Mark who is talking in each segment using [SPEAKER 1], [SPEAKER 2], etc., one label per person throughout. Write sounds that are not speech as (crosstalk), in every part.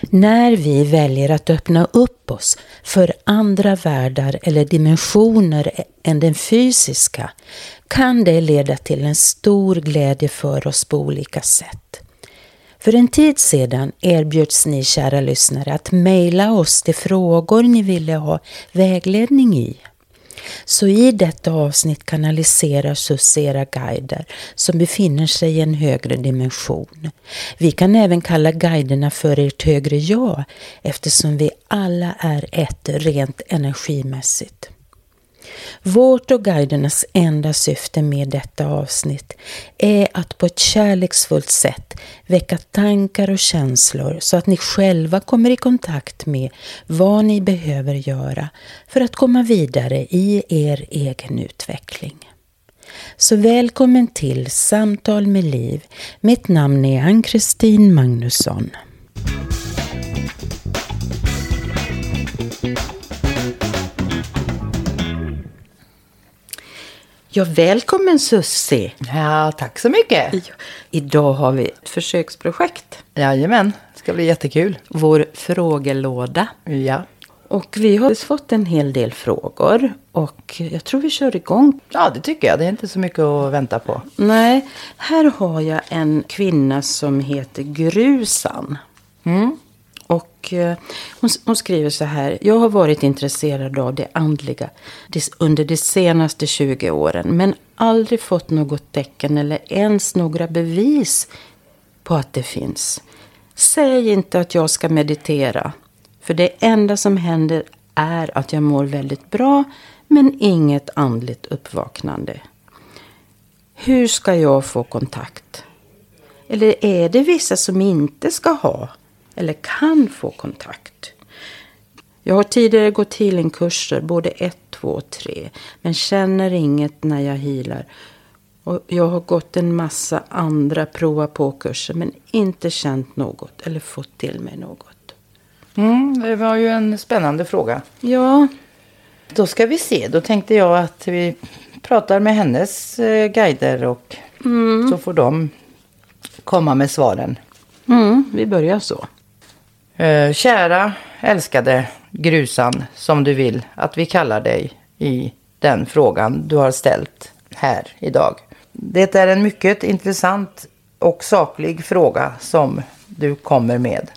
[SPEAKER 1] När vi väljer att öppna upp oss för andra världar eller dimensioner än den fysiska kan det leda till en stor glädje för oss på olika sätt. För en tid sedan erbjöds ni kära lyssnare att mejla oss de frågor ni ville ha vägledning i. Så i detta avsnitt kanaliserar Susera guider som befinner sig i en högre dimension. Vi kan även kalla guiderna för ert högre jag eftersom vi alla är ett rent energimässigt. Vårt och guidernas enda syfte med detta avsnitt är att på ett kärleksfullt sätt väcka tankar och känslor så att ni själva kommer i kontakt med vad ni behöver göra för att komma vidare i er egen utveckling. Så välkommen till Samtal med Liv. Mitt namn är Ann-Kristin Magnusson. Ja, välkommen Sussi!
[SPEAKER 2] Ja, tack så mycket.
[SPEAKER 1] Idag har vi ett försöksprojekt.
[SPEAKER 2] Jajamän, det ska bli jättekul.
[SPEAKER 1] Vår frågelåda.
[SPEAKER 2] Ja.
[SPEAKER 1] Och vi har fått en hel del frågor och jag tror vi kör igång.
[SPEAKER 2] ja, det tycker jag. Det är inte så mycket att vänta på.
[SPEAKER 1] Nej, här har jag en kvinna som heter Grusan.
[SPEAKER 2] Mm.
[SPEAKER 1] Och eh, hon, hon skriver så här. Jag har varit intresserad av det andliga under de senaste 20 åren. Men aldrig fått något tecken eller ens några bevis på att det finns. Säg inte att jag ska meditera. För det enda som händer är att jag mår väldigt bra. Men inget andligt uppvaknande. Hur ska jag få kontakt? Eller är det vissa som inte ska ha eller kan få kontakt? Jag har tidigare gått healingkurser, både 1, 2 och 3, men känner inget när jag healar. Och jag har gått en massa andra prova på-kurser, men inte känt något eller fått till mig något.
[SPEAKER 2] Mm, det var ju en spännande fråga.
[SPEAKER 1] Ja,
[SPEAKER 2] Då ska vi se. Då tänkte jag att vi pratar med hennes eh, guider och så får de komma med svaren.
[SPEAKER 1] mm, vi börjar så.
[SPEAKER 2] Eh, kära älskade Grusan, som du vill att vi kallar dig i den frågan du har ställt här idag. Det är en mycket intressant och saklig fråga som du kommer med.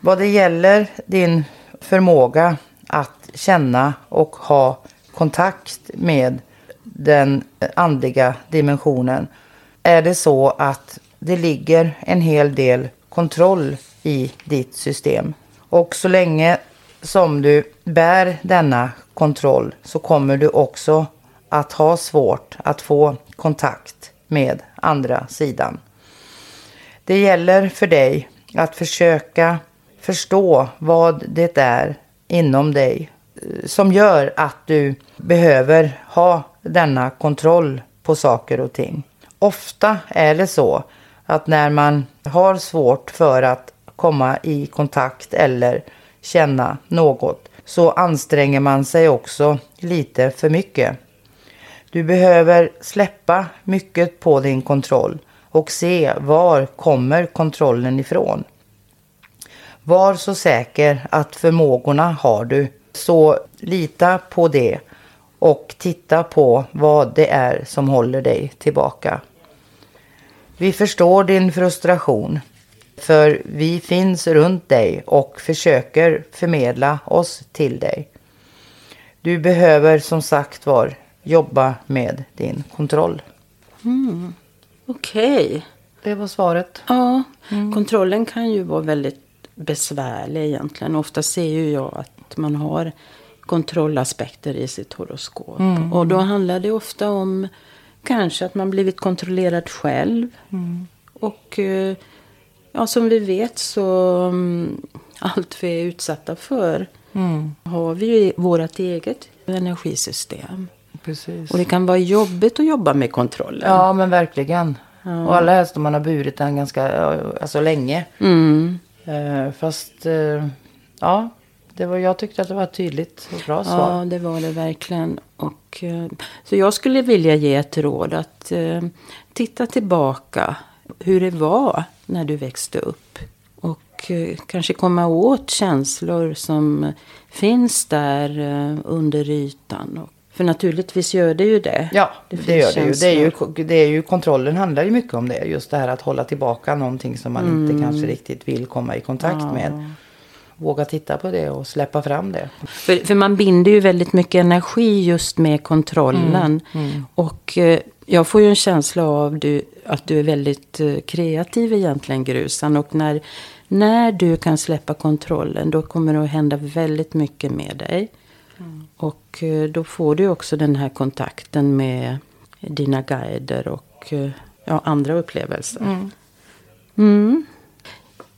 [SPEAKER 2] Vad det gäller din förmåga att känna och ha kontakt med den andliga dimensionen är det så att det ligger en hel del kontroll i ditt system. Och så länge som du bär denna kontroll så kommer du också att ha svårt att få kontakt med andra sidan. Det gäller för dig att försöka förstå vad det är inom dig eh, som gör att du behöver ha denna kontroll på saker och ting. Ofta är det så att när man har svårt för att komma i kontakt eller känna något så anstränger man sig också lite för mycket. Du behöver släppa mycket på din kontroll och se var kommer kontrollen ifrån. Var så säker att förmågorna har du. Så lita på det och titta på vad det är som håller dig tillbaka. Vi förstår din frustration. För vi finns runt dig och försöker förmedla oss till dig. Du behöver som sagt var jobba med din kontroll.
[SPEAKER 1] Okej.
[SPEAKER 2] Det var svaret.
[SPEAKER 1] Ja, kontrollen kan ju vara väldigt besvärlig egentligen. Ofta ser ju jag att man har kontrollaspekter i sitt horoskop. Och då handlar det ofta om kanske att man blivit kontrollerad själv. Och eh, ja, som vi vet så mm, allt vi är utsatta för har vi ju vårt eget energisystem.
[SPEAKER 2] Precis.
[SPEAKER 1] Och det kan vara jobbigt att jobba med kontrollen.
[SPEAKER 2] Ja, men verkligen. Och alla helst om man har burit den ganska ja, alltså länge.
[SPEAKER 1] Mm.
[SPEAKER 2] Eh, fast, eh, ja, det var, jag tyckte att det var ett tydligt och bra svar.
[SPEAKER 1] Ja, det var det verkligen. Och, eh, så jag skulle vilja ge ett råd att eh, titta tillbaka hur det var när du växte upp. Och eh, kanske komma åt känslor som finns där eh, under ytan. För naturligtvis gör det ju det.
[SPEAKER 2] Ja, det,
[SPEAKER 1] finns
[SPEAKER 2] gör det ju. Det är ju, det är ju. Kontrollen handlar ju mycket om det. Just det här att hålla tillbaka någonting som man
[SPEAKER 1] Mm.
[SPEAKER 2] inte kanske riktigt vill komma i kontakt med. Våga titta på det och släppa fram det.
[SPEAKER 1] För, för man binder ju väldigt mycket energi just med kontrollen. Och eh, jag får ju en känsla av du, att du är väldigt eh, kreativ egentligen, Grusan. Och när, när du kan släppa kontrollen, då kommer det att hända väldigt mycket med dig. Och eh, då får du också den här kontakten med dina guider och eh, ja, andra upplevelser. Mm.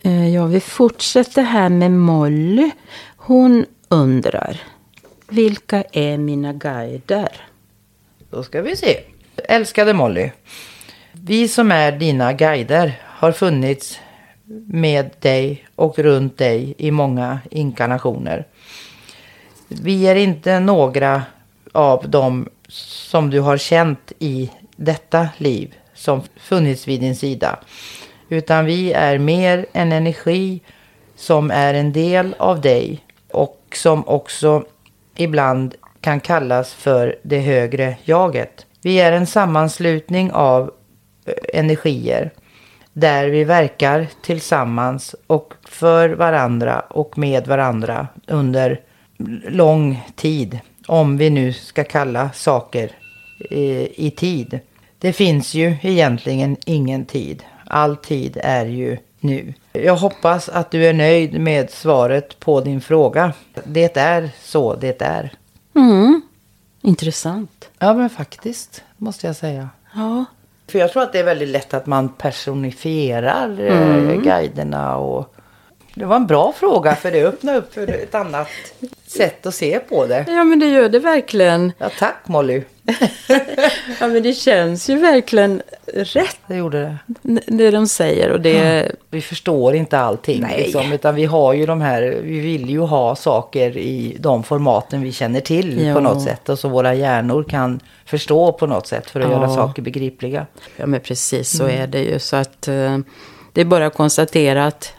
[SPEAKER 1] Eh, ja, vi fortsätter här med Molly. Hon undrar. Vilka är mina guider?
[SPEAKER 2] Då ska vi se. Älskade Molly. Vi som är dina guider har funnits med dig och runt dig i många inkarnationer. Vi är inte några av dem som du har känt i detta liv som funnits vid din sida. Utan vi är mer en energi som är en del av dig och som också ibland kan kallas för det högre jaget. Vi är en sammanslutning av eh, energier där vi verkar tillsammans och för varandra och med varandra under lång tid. Om vi nu ska kalla saker i, i tid. Det finns ju egentligen ingen tid. All tid är ju nu. Jag hoppas att du är nöjd med svaret på din fråga. Det är så det är.
[SPEAKER 1] Mm. Intressant.
[SPEAKER 2] Ja men faktiskt måste jag säga.
[SPEAKER 1] Ja.
[SPEAKER 2] För jag tror att det är väldigt lätt att man personifierar eh, guiderna och det var en bra fråga för det öppnar upp för ett annat sätt att se på det.
[SPEAKER 1] ja, men det gör det verkligen.
[SPEAKER 2] Ja tack Molly. (laughs)
[SPEAKER 1] Ja, men det känns ju verkligen rätt
[SPEAKER 2] Det gjorde det.
[SPEAKER 1] det de säger. Och det,
[SPEAKER 2] Vi förstår inte allting
[SPEAKER 1] Nej.
[SPEAKER 2] liksom, utan vi har ju de här, vi vill ju ha saker i de formaten vi känner till
[SPEAKER 1] Ja.
[SPEAKER 2] på något sätt. Och så våra hjärnor kan förstå på något sätt för att
[SPEAKER 1] Ja.
[SPEAKER 2] göra saker begripliga.
[SPEAKER 1] Ja, men precis så är det ju. Så att eh, det är bara att konstatera att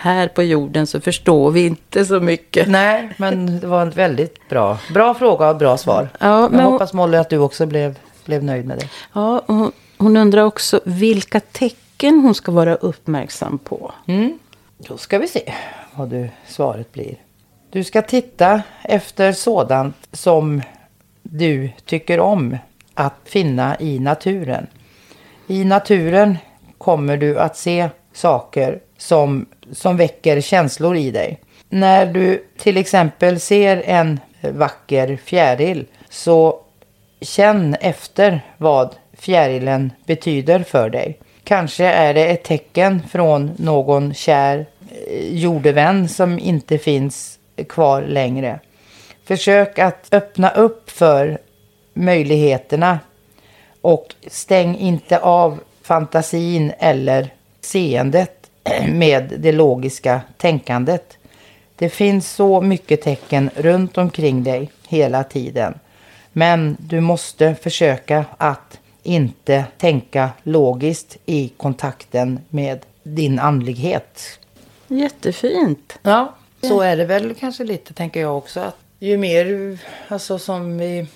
[SPEAKER 1] här på jorden så förstår vi inte så mycket.
[SPEAKER 2] Nej, men det var en väldigt bra, bra fråga och bra svar.
[SPEAKER 1] Ja,
[SPEAKER 2] Jag
[SPEAKER 1] men-
[SPEAKER 2] hoppas Molly att du också blev, blev nöjd med det.
[SPEAKER 1] Ja, hon, hon undrar också vilka tecken hon ska vara uppmärksam på.
[SPEAKER 2] Mm. Då ska vi se vad du, svaret blir. Du ska titta efter sådant som du tycker om att finna i naturen. I naturen kommer du att se saker som, som väcker känslor i dig. När du till exempel ser en vacker fjäril så känn efter vad fjärilen betyder för dig. Kanske är det ett tecken från någon kär eh, jordevän som inte finns kvar längre. Försök att öppna upp för möjligheterna och stäng inte av fantasin eller seendet med det logiska tänkandet. Det finns så mycket tecken runt omkring dig hela tiden. Men du måste försöka att inte tänka logiskt i kontakten med din andlighet.
[SPEAKER 1] Jättefint.
[SPEAKER 2] Ja, så är det väl kanske lite tänker jag också. Att ju mer alltså, som vi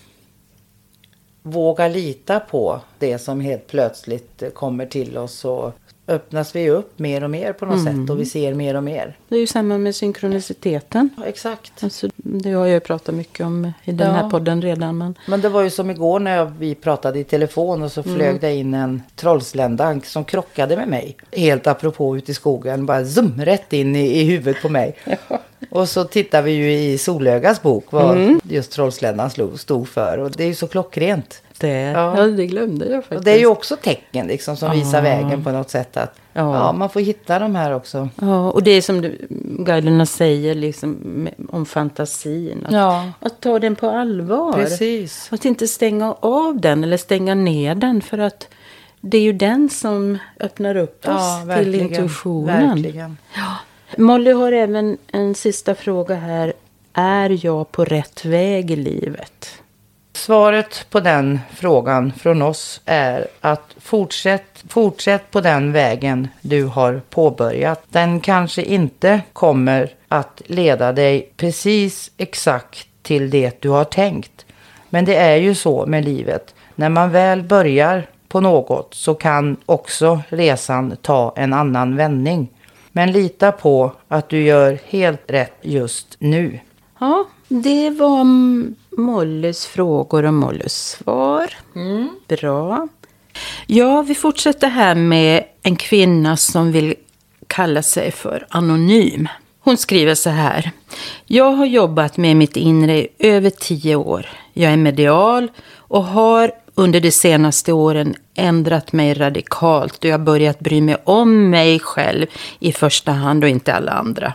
[SPEAKER 2] våga lita på det som helt plötsligt kommer till oss och öppnas vi upp mer och mer på något
[SPEAKER 1] Mm.
[SPEAKER 2] sätt och vi ser mer och mer.
[SPEAKER 1] Det är ju samma med synkroniciteten.
[SPEAKER 2] Ja, exakt.
[SPEAKER 1] Alltså, det har jag ju pratat mycket om i den
[SPEAKER 2] Ja.
[SPEAKER 1] här podden redan. Men
[SPEAKER 2] Men det var ju som igår när jag, vi pratade i telefon och så
[SPEAKER 1] Mm.
[SPEAKER 2] flög det in en trollslända som krockade med mig. Helt apropå ute i skogen, bara zoom, rätt in i, i huvudet på mig. (laughs) Och så tittar vi ju i Solögas bok vad
[SPEAKER 1] Mm.
[SPEAKER 2] just trollsländan stod för. Och det är ju så klockrent.
[SPEAKER 1] det,
[SPEAKER 2] Ja.
[SPEAKER 1] ja. det glömde jag faktiskt.
[SPEAKER 2] Och det är ju också tecken liksom som visar
[SPEAKER 1] Ja.
[SPEAKER 2] vägen på något sätt. att
[SPEAKER 1] Ja.
[SPEAKER 2] ja. Man får hitta de här också.
[SPEAKER 1] Ja, och det är som du, guiderna säger liksom, om fantasin. Att,
[SPEAKER 2] Ja.
[SPEAKER 1] att ta den på allvar.
[SPEAKER 2] Precis.
[SPEAKER 1] Att inte stänga av den eller stänga ner den. För att det är ju den som öppnar upp oss
[SPEAKER 2] Ja,
[SPEAKER 1] till
[SPEAKER 2] verkligen.
[SPEAKER 1] intuitionen.
[SPEAKER 2] Verkligen.
[SPEAKER 1] Molly har även en sista fråga här. Är jag på rätt väg i livet?
[SPEAKER 2] Svaret på den frågan från oss är att fortsätt, fortsätt på den vägen du har påbörjat. Den kanske inte kommer att leda dig precis exakt till det du har tänkt. Men det är ju så med livet. När man väl börjar på något så kan också resan ta en annan vändning. Men lita på att du gör helt rätt just nu.
[SPEAKER 1] Ja, det var Mollys frågor och Mollys svar. Bra. Ja, vi fortsätter här med en kvinna som vill kalla sig för anonym. Hon skriver så här. Jag har jobbat med mitt inre i över tio år. Jag är medial och har under de senaste åren ändrat mig radikalt och jag har börjat bry mig om mig själv i första hand och inte alla andra.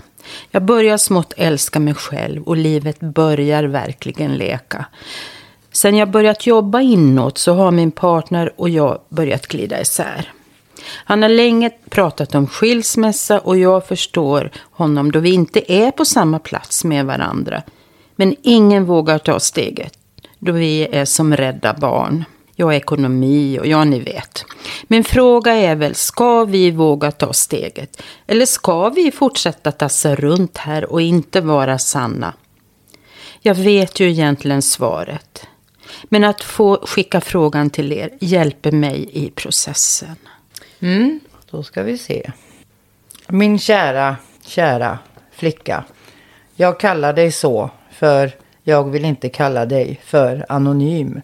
[SPEAKER 1] Jag börjar smått älska mig själv och livet börjar verkligen leka. Sen jag börjat jobba inåt så har min partner och jag börjat glida isär. Han har länge pratat om skilsmässa och jag förstår honom då vi inte är på samma plats med varandra. Men ingen vågar ta steget då vi är som rädda barn. Jag har ekonomi och ja, ni vet. Min fråga är väl, ska vi våga ta steget? Eller ska vi fortsätta tassa runt här och inte vara sanna? Jag vet ju egentligen svaret. Men att få skicka frågan till er hjälper mig i processen.
[SPEAKER 2] Mm, då ska vi se. Min kära, kära flicka. Jag kallar dig så för jag vill inte kalla dig för anonym.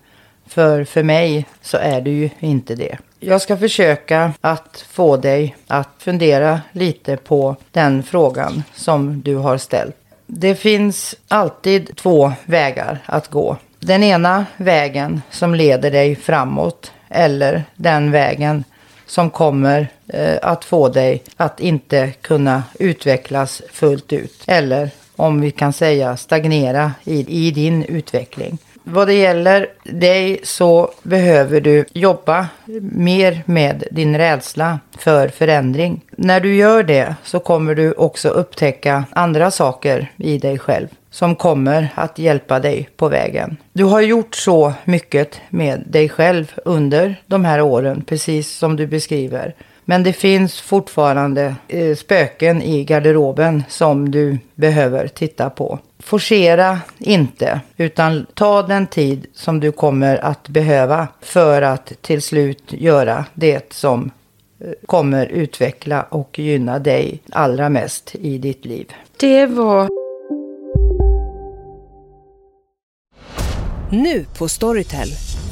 [SPEAKER 2] För för mig så är du ju inte det. Jag ska försöka att få dig att fundera lite på den frågan som du har ställt. Det finns alltid två vägar att gå. Den ena vägen som leder dig framåt eller den vägen som kommer eh, att få dig att inte kunna utvecklas fullt ut. Eller om vi kan säga stagnera i, i din utveckling. Vad det gäller dig så behöver du jobba mer med din rädsla för förändring. När du gör det så kommer du också upptäcka andra saker i dig själv som kommer att hjälpa dig på vägen. Du har gjort så mycket med dig själv under de här åren, precis som du beskriver. Men det finns fortfarande eh, spöken i garderoben som du behöver titta på. Forcera inte, utan ta den tid som du kommer att behöva för att till slut göra det som eh, kommer utveckla och gynna dig allra mest i ditt liv.
[SPEAKER 1] Det var
[SPEAKER 3] Nu på Storytel.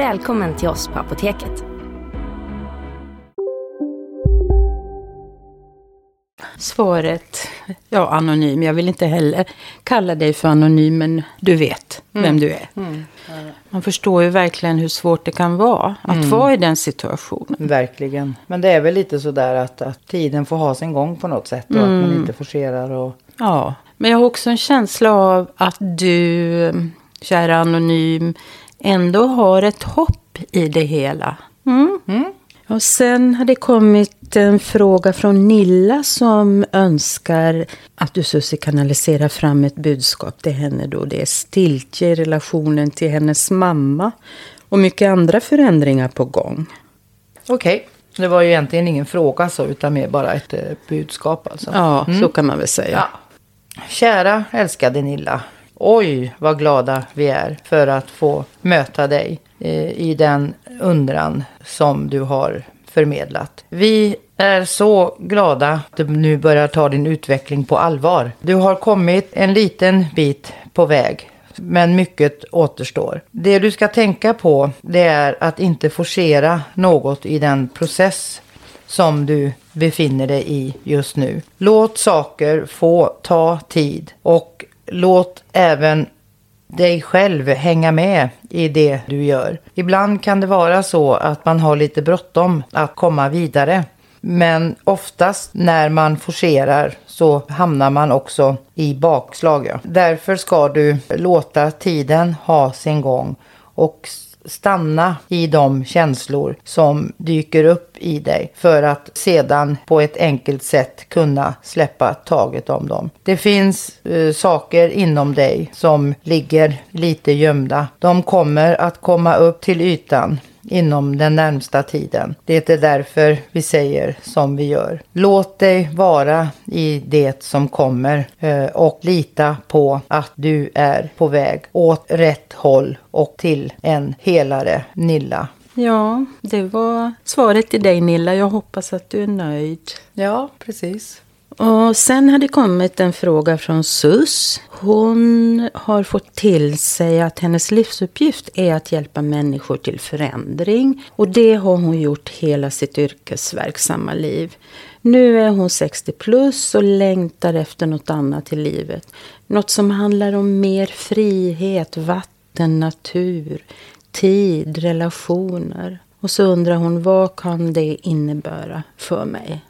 [SPEAKER 4] Välkommen till oss på Apoteket.
[SPEAKER 1] svaret, ja anonym, jag vill inte heller kalla dig för anonym, men du vet
[SPEAKER 2] Mm.
[SPEAKER 1] vem du är. Man förstår ju verkligen hur svårt det kan vara att
[SPEAKER 2] Mm.
[SPEAKER 1] vara i den situationen.
[SPEAKER 2] Verkligen. Men det är väl lite sådär att, att tiden får ha sin gång på något sätt. Och att man inte forcerar. Och...
[SPEAKER 1] Ja, men jag har också en känsla av att du, kära anonym, ändå har ett hopp i det hela. Mm. Och sen har det kommit en fråga från Nilla som önskar att du Susie kanaliserar fram ett budskap till henne då. Det är stiltje i relationen till hennes mamma och mycket andra förändringar på gång.
[SPEAKER 2] Okej. Det var ju egentligen ingen fråga så, utan mer bara ett eh, budskap alltså.
[SPEAKER 1] Ja, så kan man väl säga.
[SPEAKER 2] Ja. Kära älskade Nilla. Oj, vad glada vi är för att få möta dig eh, i den undran som du har förmedlat. Vi är så glada att du nu börjar ta din utveckling på allvar. Du har kommit en liten bit på väg. Men mycket återstår. Det du ska tänka på det är att inte forcera något i den process som du befinner dig i just nu. Låt saker få ta tid och låt även dig själv hänga med i det du gör. Ibland kan det vara så att man har lite bråttom att komma vidare. Men oftast när man forcerar så hamnar man också i bakslag. Därför ska du låta tiden ha sin gång och stanna i de känslor som dyker upp i dig för att sedan på ett enkelt sätt kunna släppa taget om dem. Det finns eh, saker inom dig som ligger lite gömda. De kommer att komma upp till ytan inom den närmsta tiden. Det är därför vi säger som vi gör. Låt dig vara i det som kommer eh, och lita på att du är på väg åt rätt håll och till en helare Nilla.
[SPEAKER 1] Ja, det var svaret till dig Nilla. Jag hoppas att du är nöjd.
[SPEAKER 2] Ja, precis.
[SPEAKER 1] Och sen hade kommit en fråga från Sus. Hon har fått till sig att hennes livsuppgift är att hjälpa människor till förändring. Och det har hon gjort hela sitt yrkesverksamma liv. Nu är hon 60 plus och längtar efter något annat i livet. Något som handlar om mer frihet, vatten, natur, tid, relationer. Och så undrar hon vad kan det innebära för mig?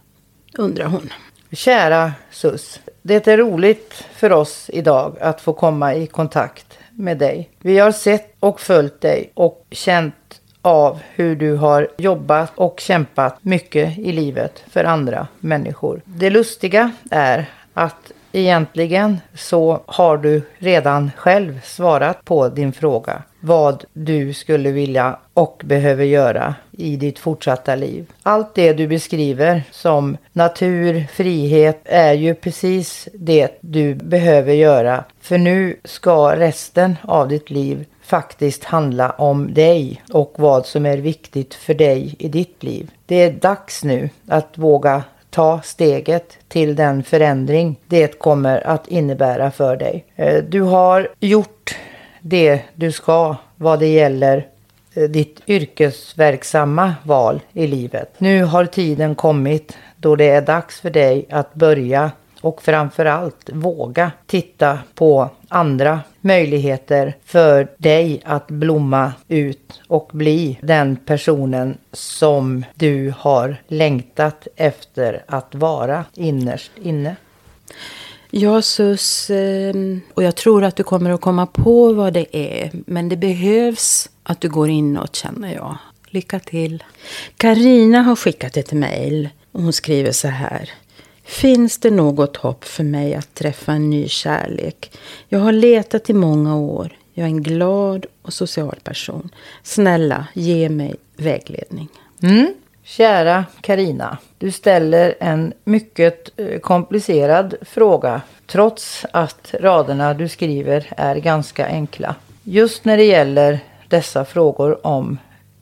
[SPEAKER 1] Undrar hon.
[SPEAKER 2] Kära Sus, det är roligt för oss idag att få komma i kontakt med dig. Vi har sett och följt dig och känt av hur du har jobbat och kämpat mycket i livet för andra människor. Det lustiga är att egentligen så har du redan själv svarat på din fråga. Vad du skulle vilja och behöver göra i ditt fortsatta liv. Allt det du beskriver som natur, frihet är ju precis det du behöver göra. För nu ska resten av ditt liv faktiskt handla om dig och vad som är viktigt för dig i ditt liv. Det är dags nu att våga ta steget till den förändring det kommer att innebära för dig. Eh, du har gjort det du ska vad det gäller eh, ditt yrkesverksamma val i livet. Nu har tiden kommit då det är dags för dig att börja och framförallt våga titta på andra möjligheter för dig att blomma ut och bli den personen som du har längtat efter att vara innerst inne.
[SPEAKER 1] Ja, Sus, eh, och jag tror att du kommer att komma på vad det är. Men det behövs att du går inåt, känner jag. Lycka till. Karina har skickat ett mejl. och Hon skriver så här. Finns det något hopp för mig att träffa en ny kärlek? Jag har letat i många år. Jag är en glad och social person. Snälla, ge mig vägledning.
[SPEAKER 2] Mm. Kära Karina, du ställer en mycket eh, komplicerad fråga trots att raderna du skriver är ganska enkla. Just när det gäller dessa frågor om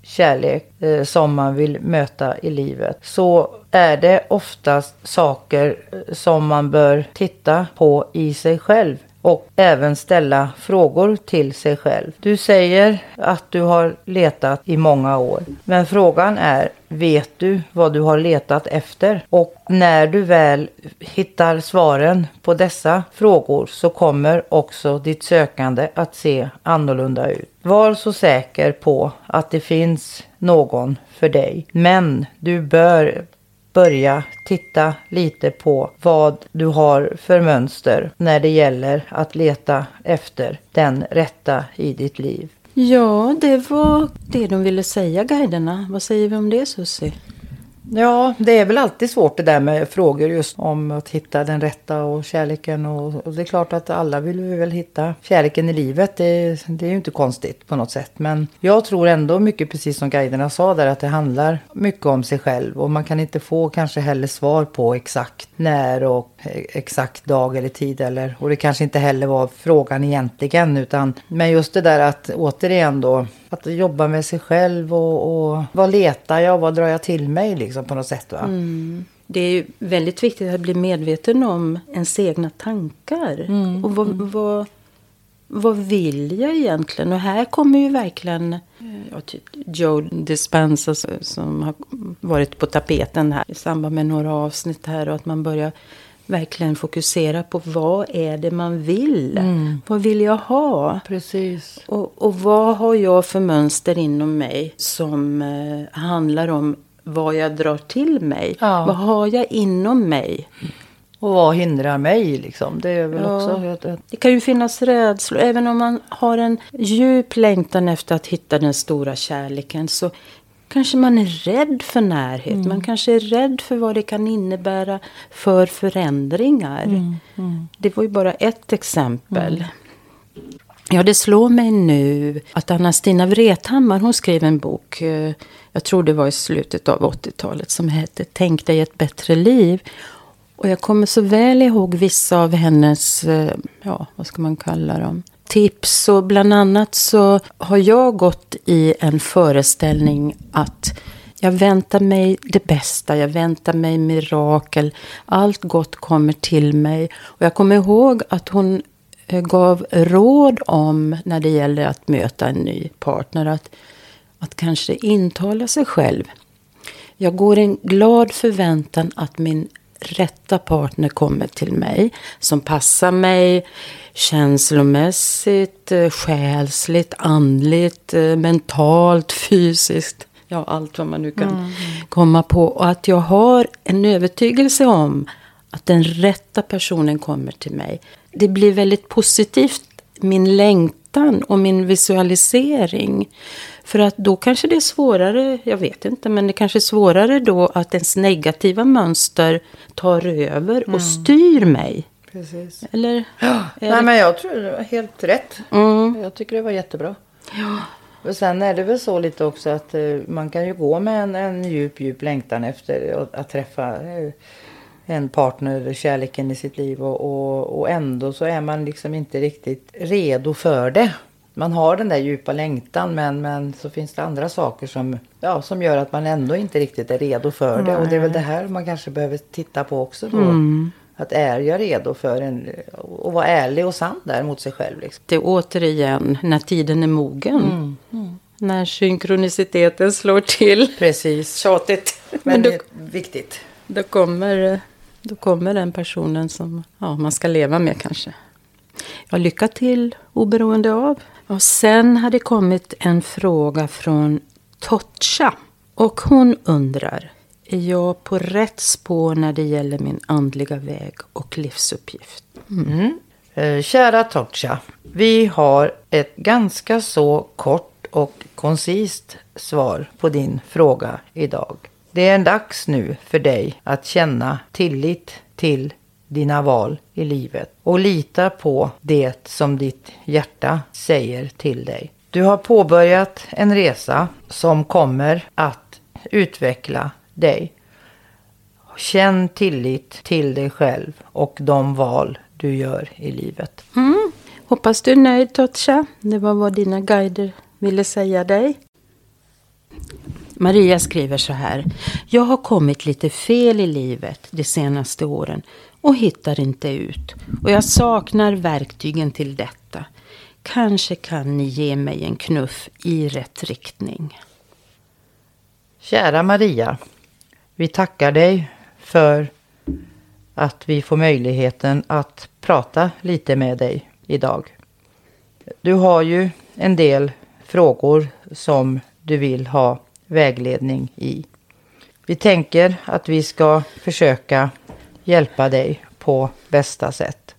[SPEAKER 2] kärlek eh, som man vill möta i livet så är det oftast saker eh, som man bör titta på i sig själv och även ställa frågor till sig själv. Du säger att du har letat i många år. Men frågan är, vet du vad du har letat efter? Och när du väl hittar svaren på dessa frågor så kommer också ditt sökande att se annorlunda ut. Var så säker på att det finns någon för dig. Men du bör börja titta lite på vad du har för mönster när det gäller att leta efter den rätta i ditt liv.
[SPEAKER 1] Ja, det var det de ville säga, guiderna. Vad säger vi om det, Susie?
[SPEAKER 2] Ja, det är väl alltid svårt det där med frågor just om att hitta den rätta och kärleken. Och, och det är klart att alla vill vi väl hitta kärleken i livet. Det, det är ju inte konstigt på något sätt. Men jag tror ändå mycket precis som guiderna sa där att det handlar mycket om sig själv. Och man kan inte få kanske heller svar på exakt när och e, exakt dag eller tid. Eller, och det kanske inte heller var frågan egentligen. Utan, men just det där att återigen då att jobba med sig själv och, och vad letar jag, vad drar jag till mig liksom på något sätt va.
[SPEAKER 1] Mm. Det är ju väldigt viktigt att bli medveten om ens egna tankar.
[SPEAKER 2] Mm.
[SPEAKER 1] Och vad, vad, vad vill jag egentligen? Och här kommer ju verkligen ja, typ Joe Dispenza som har varit på tapeten här i samband med några avsnitt här. Och att man börjar verkligen fokusera på vad är det man vill.
[SPEAKER 2] Mm.
[SPEAKER 1] Vad vill jag ha?
[SPEAKER 2] Precis.
[SPEAKER 1] Och, och vad har jag för mönster inom mig som eh, handlar om vad jag drar till mig?
[SPEAKER 2] Ja.
[SPEAKER 1] Vad har jag inom mig?
[SPEAKER 2] Och vad hindrar mig liksom? Det är väl
[SPEAKER 1] Ja.
[SPEAKER 2] också ett, ett,
[SPEAKER 1] Det kan ju finnas rädslor. Även om man har en djup längtan efter att hitta den stora kärleken så kanske man är rädd för närhet. Man kanske är rädd för vad det kan innebära för förändringar. Det var ju bara ett exempel. Ja, det slår mig nu att Anna-Stina Wrethammar, hon skrev en bok, eh, jag tror det var i slutet av 80-talet, som hette Tänk dig ett bättre liv. Och jag kommer så väl ihåg vissa av hennes, eh, ja, vad ska man kalla dem? Tips och bland annat så har jag gått i en föreställning att jag väntar mig det bästa, jag väntar mig mirakel. Allt gott kommer till mig. Och jag kommer ihåg att hon eh, gav råd om när det gäller att möta en ny partner. Att, att kanske intala sig själv. Jag går i en glad förväntan att min rätta partner kommer till mig. Som passar mig känslomässigt, eh, själsligt, andligt, eh, mentalt, fysiskt. Ja, allt vad man nu kan komma på. Och att jag har en övertygelse om att den rätta personen kommer till mig. Det blir väldigt positivt, min längtan och min visualisering. För att då kanske det är svårare, jag vet inte, men det kanske är svårare då att ens negativa mönster tar över och styr mig.
[SPEAKER 2] precis.
[SPEAKER 1] Eller?
[SPEAKER 2] Ja, (gasps) nej
[SPEAKER 1] det-
[SPEAKER 2] men jag tror det var helt rätt.
[SPEAKER 1] Mm.
[SPEAKER 2] Jag tycker det var jättebra. Och sen är det väl så lite också att eh, man kan ju gå med en, en djup, djup längtan efter att, att träffa eh, en partner, kärleken i sitt liv och, och, och ändå så är man liksom inte riktigt redo för det. Man har den där djupa längtan men, men så finns det andra saker som, ja, som gör att man ändå inte riktigt är redo för det. Och det är väl det här man kanske behöver titta på också då. Att är jag redo för en, att vara ärlig och sann där mot sig själv. Liksom.
[SPEAKER 1] Det är återigen när tiden är mogen. När synkroniciteten slår till.
[SPEAKER 2] Precis.
[SPEAKER 1] Tjatigt.
[SPEAKER 2] Men
[SPEAKER 1] Men då,
[SPEAKER 2] det är viktigt.
[SPEAKER 1] då, kommer, då kommer den personen som ja, man ska leva med kanske. Ja, lycka till oberoende av. Och sen har det kommit en fråga från Totcha. Och hon undrar. Är jag på rätt spår när det gäller min andliga väg och livsuppgift? Mm.
[SPEAKER 2] Eh, kära Totcha. Vi har ett ganska så kort och koncist svar på din fråga idag. Det är dags nu för dig att känna tillit till dina val i livet och lita på det som ditt hjärta säger till dig. Du har påbörjat en resa som kommer att utveckla dig. Känn tillit till dig själv och de val du gör i livet.
[SPEAKER 1] Mm. Hoppas du är nöjd Totcha. Det var vad dina guider ville säga dig. Maria skriver så här. Jag har kommit lite fel i livet de senaste åren och hittar inte ut. Och jag saknar verktygen till detta. Kanske kan ni ge mig en knuff i rätt riktning.
[SPEAKER 2] Kära Maria, vi tackar dig för att vi får möjligheten att prata lite med dig idag. Du har ju en del frågor som du vill ha vägledning i. Vi tänker att vi ska försöka hjälpa dig på bästa sätt.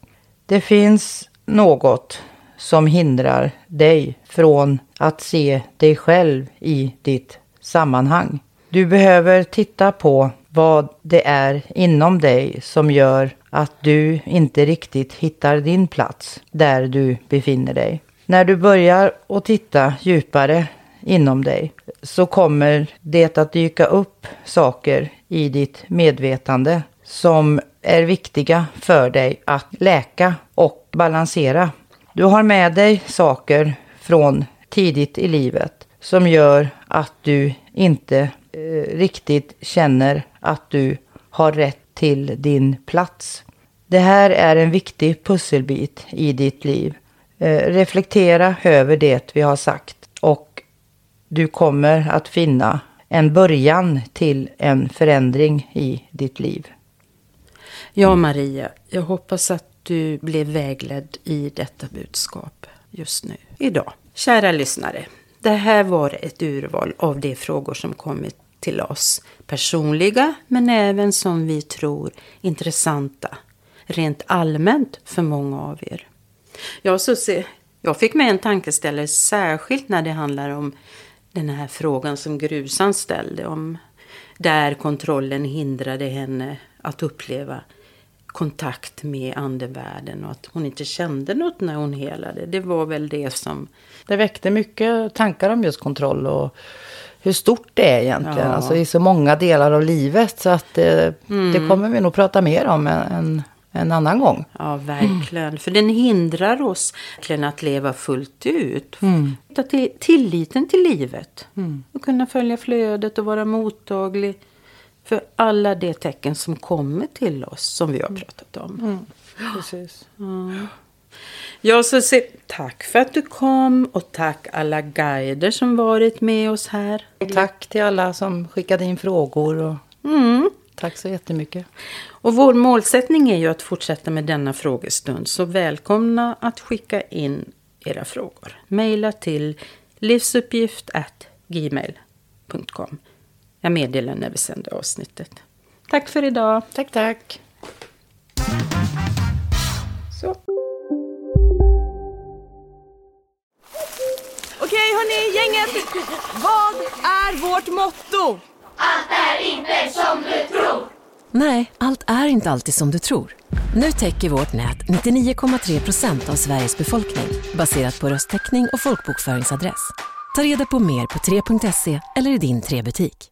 [SPEAKER 2] Det finns något som hindrar dig från att se dig själv i ditt sammanhang. Du behöver titta på vad det är inom dig som gör att du inte riktigt hittar din plats där du befinner dig. När du börjar att titta djupare inom dig så kommer det att dyka upp saker i ditt medvetande som är viktiga för dig att läka och balansera. Du har med dig saker från tidigt i livet som gör att du inte eh, riktigt känner att du har rätt till din plats. Det här är en viktig pusselbit i ditt liv. Eh, reflektera över det vi har sagt och du kommer att finna en början till en förändring i ditt liv.
[SPEAKER 1] Ja, Maria, jag hoppas att du blev vägledd i detta budskap just nu, idag. Kära lyssnare, det här var ett urval av de frågor som kommit till oss. Personliga, men även som vi tror intressanta. Rent allmänt för många av er. Ja, Susie, jag fick med en tankeställare särskilt när det handlar om den här frågan som Grusan ställde om där kontrollen hindrade henne att uppleva kontakt med andevärlden och att hon inte kände något när hon helade. Det var väl det som...
[SPEAKER 2] Det väckte mycket tankar om just kontroll och hur stort det är egentligen. Ja. Alltså i så många delar av livet. Så att det, mm. det kommer vi nog prata mer om en, en annan gång.
[SPEAKER 1] Ja, verkligen. Mm. För den hindrar oss att leva fullt ut. Mm. Till, tilliten till livet. Mm. Och kunna följa flödet och vara mottaglig för alla de tecken som kommer till oss som vi har pratat om. Mm.
[SPEAKER 2] Precis.
[SPEAKER 1] Ja. Ja, så se, tack för att du kom och tack alla guider som varit med oss här.
[SPEAKER 2] Tack till alla som skickade in frågor. Och... Mm. Tack så jättemycket.
[SPEAKER 1] Och vår målsättning är ju att fortsätta med denna frågestund. Så välkomna att skicka in era frågor. Maila till livsuppgift@gmail.com. Jag meddelar när vi sänder avsnittet. Tack för idag.
[SPEAKER 2] Tack, tack.
[SPEAKER 3] Så. Okej, hörni, gänget. Vad är vårt motto?
[SPEAKER 5] Allt är inte som du tror.
[SPEAKER 6] Nej, allt är inte alltid som du tror. Nu täcker vårt nät 99,3 procent av Sveriges befolkning baserat på röstteckning och folkbokföringsadress. Ta reda på mer på 3.se eller i din 3-butik.